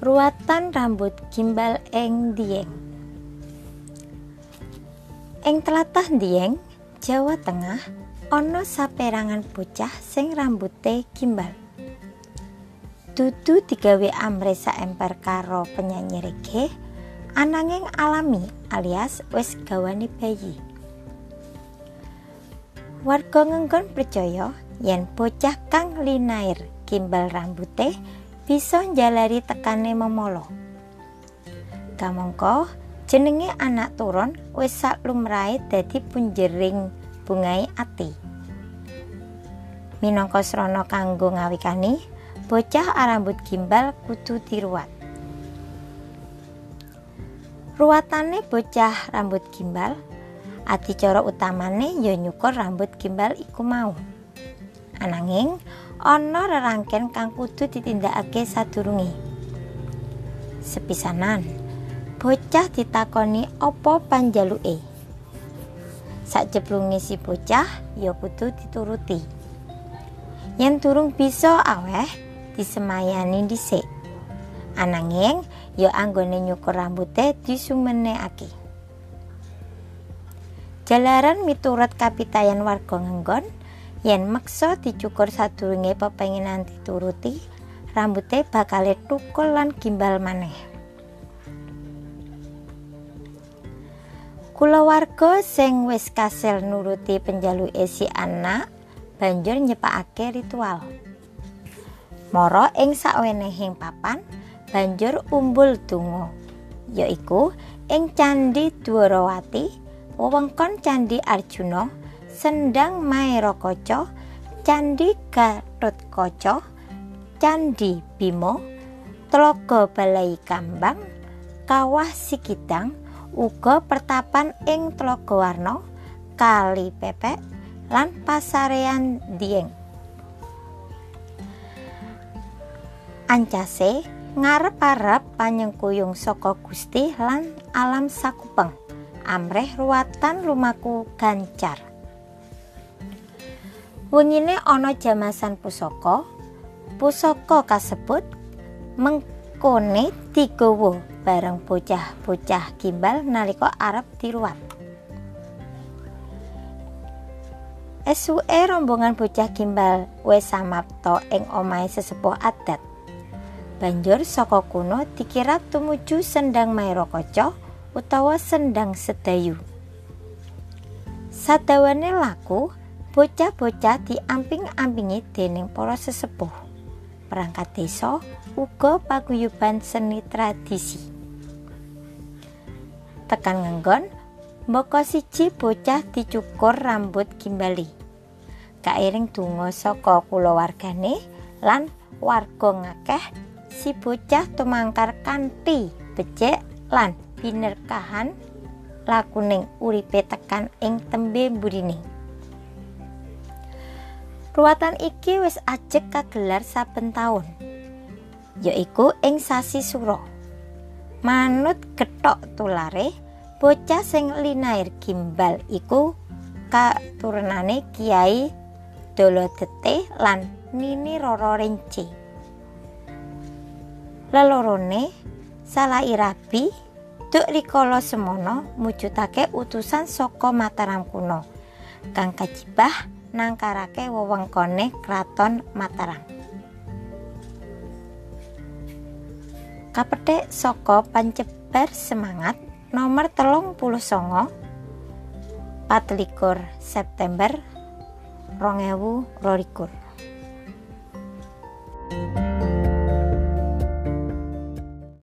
ruatan rambut gimbal ing Dieng. Ing tlatah Dieng, Jawa Tengah, ana saperangan bocah sing rambute gimbal. Dudu digawe amre saemper karo penyanyi reggae, ananging alami alias wis gawane bayi. Warga ngenggon percaya yen bocah kang linair gimbal rambute bisa njalari tekane memolo. Kamangka jenenge anak turun wis sak lumrahe dadi punjering bungai ati. Minangka srana kanggo ngawikani, bocah arambut gimbal kudu diruat. Ruwatane bocah rambut gimbal adicara utamane ya nyukur rambut gimbal iku mau. Ananging ana rerangken kang kudu ditindakake sadurunge. Sepisanan, bocah ditakoni apa panjaluke. Sakjeblunge si bocah ya kudu dituruti. Yen turung bisa aweh disemayani dhisik. Ananging ya anggone nyukur rambute disumenekake. Jalaran miturut kapitayan warga ngenggon, yen meksa dicukur sadurunge pepenginan dituruti rambute bakal tukul lan gimbal maneh Kula warga sing wis kasil nuruti penjaluke si anak banjur nyepakake ritual. Mara ing sakwenehing papan banjur umbul donga, yaiku ing Candi Dwarawati, wewengkon Candi Arjuna Sendang Mairakaca, Candi Gatotkaca, Candi Bima, Tlaga Balai Kambang, Kawah Sikidang, uga pertapan ing Tlaga Warna, Kali Pepek, lan Pasarean Dieng. Ancase ngarep-arep panyengkuyung saka Gusti lan alam sakupeng. Amreh ruwatan lumaku gancar. Wengine ana jamasan pusaka. Pusaka kasebut mengkone digawa bareng bocah-bocah gimbal nalika arep diruat. Esuke rombongan bocah gimbal wis samapta ing omahe sesepuh adat. Banjur saka kuno dikira tumuju sendang Mairakaca utawa sendang sedayu. Sadawane laku, bocah-bocah diamping-ampingi dening para sesepuh. Perangkat desa uga paguyuban seni tradisi. Tekan ngenggon, mboko siji bocah dicukur rambut gimbali. Kairing donga saka kulawargane lan warga ngakeh si bocah tumangkar kanthi becik lan binerkahan lakuning uripe tekan ing tembe burine. Ruwatan iki wis ajek kagelar saben taun. Yaiku ing sasi Sura. Manut getok tulare, bocah sing linair gimbal iku katurunane Kiai Dolodete lan Nini Roro Renci. Lelorone salah irabi duk rikala semono mujudake utusan saka Mataram kuno kang kajibah nangkarake wewengkone Kraton Mataram. Kapethik saka pancebar semangat nomor telung puluh songo patlikur September 2022.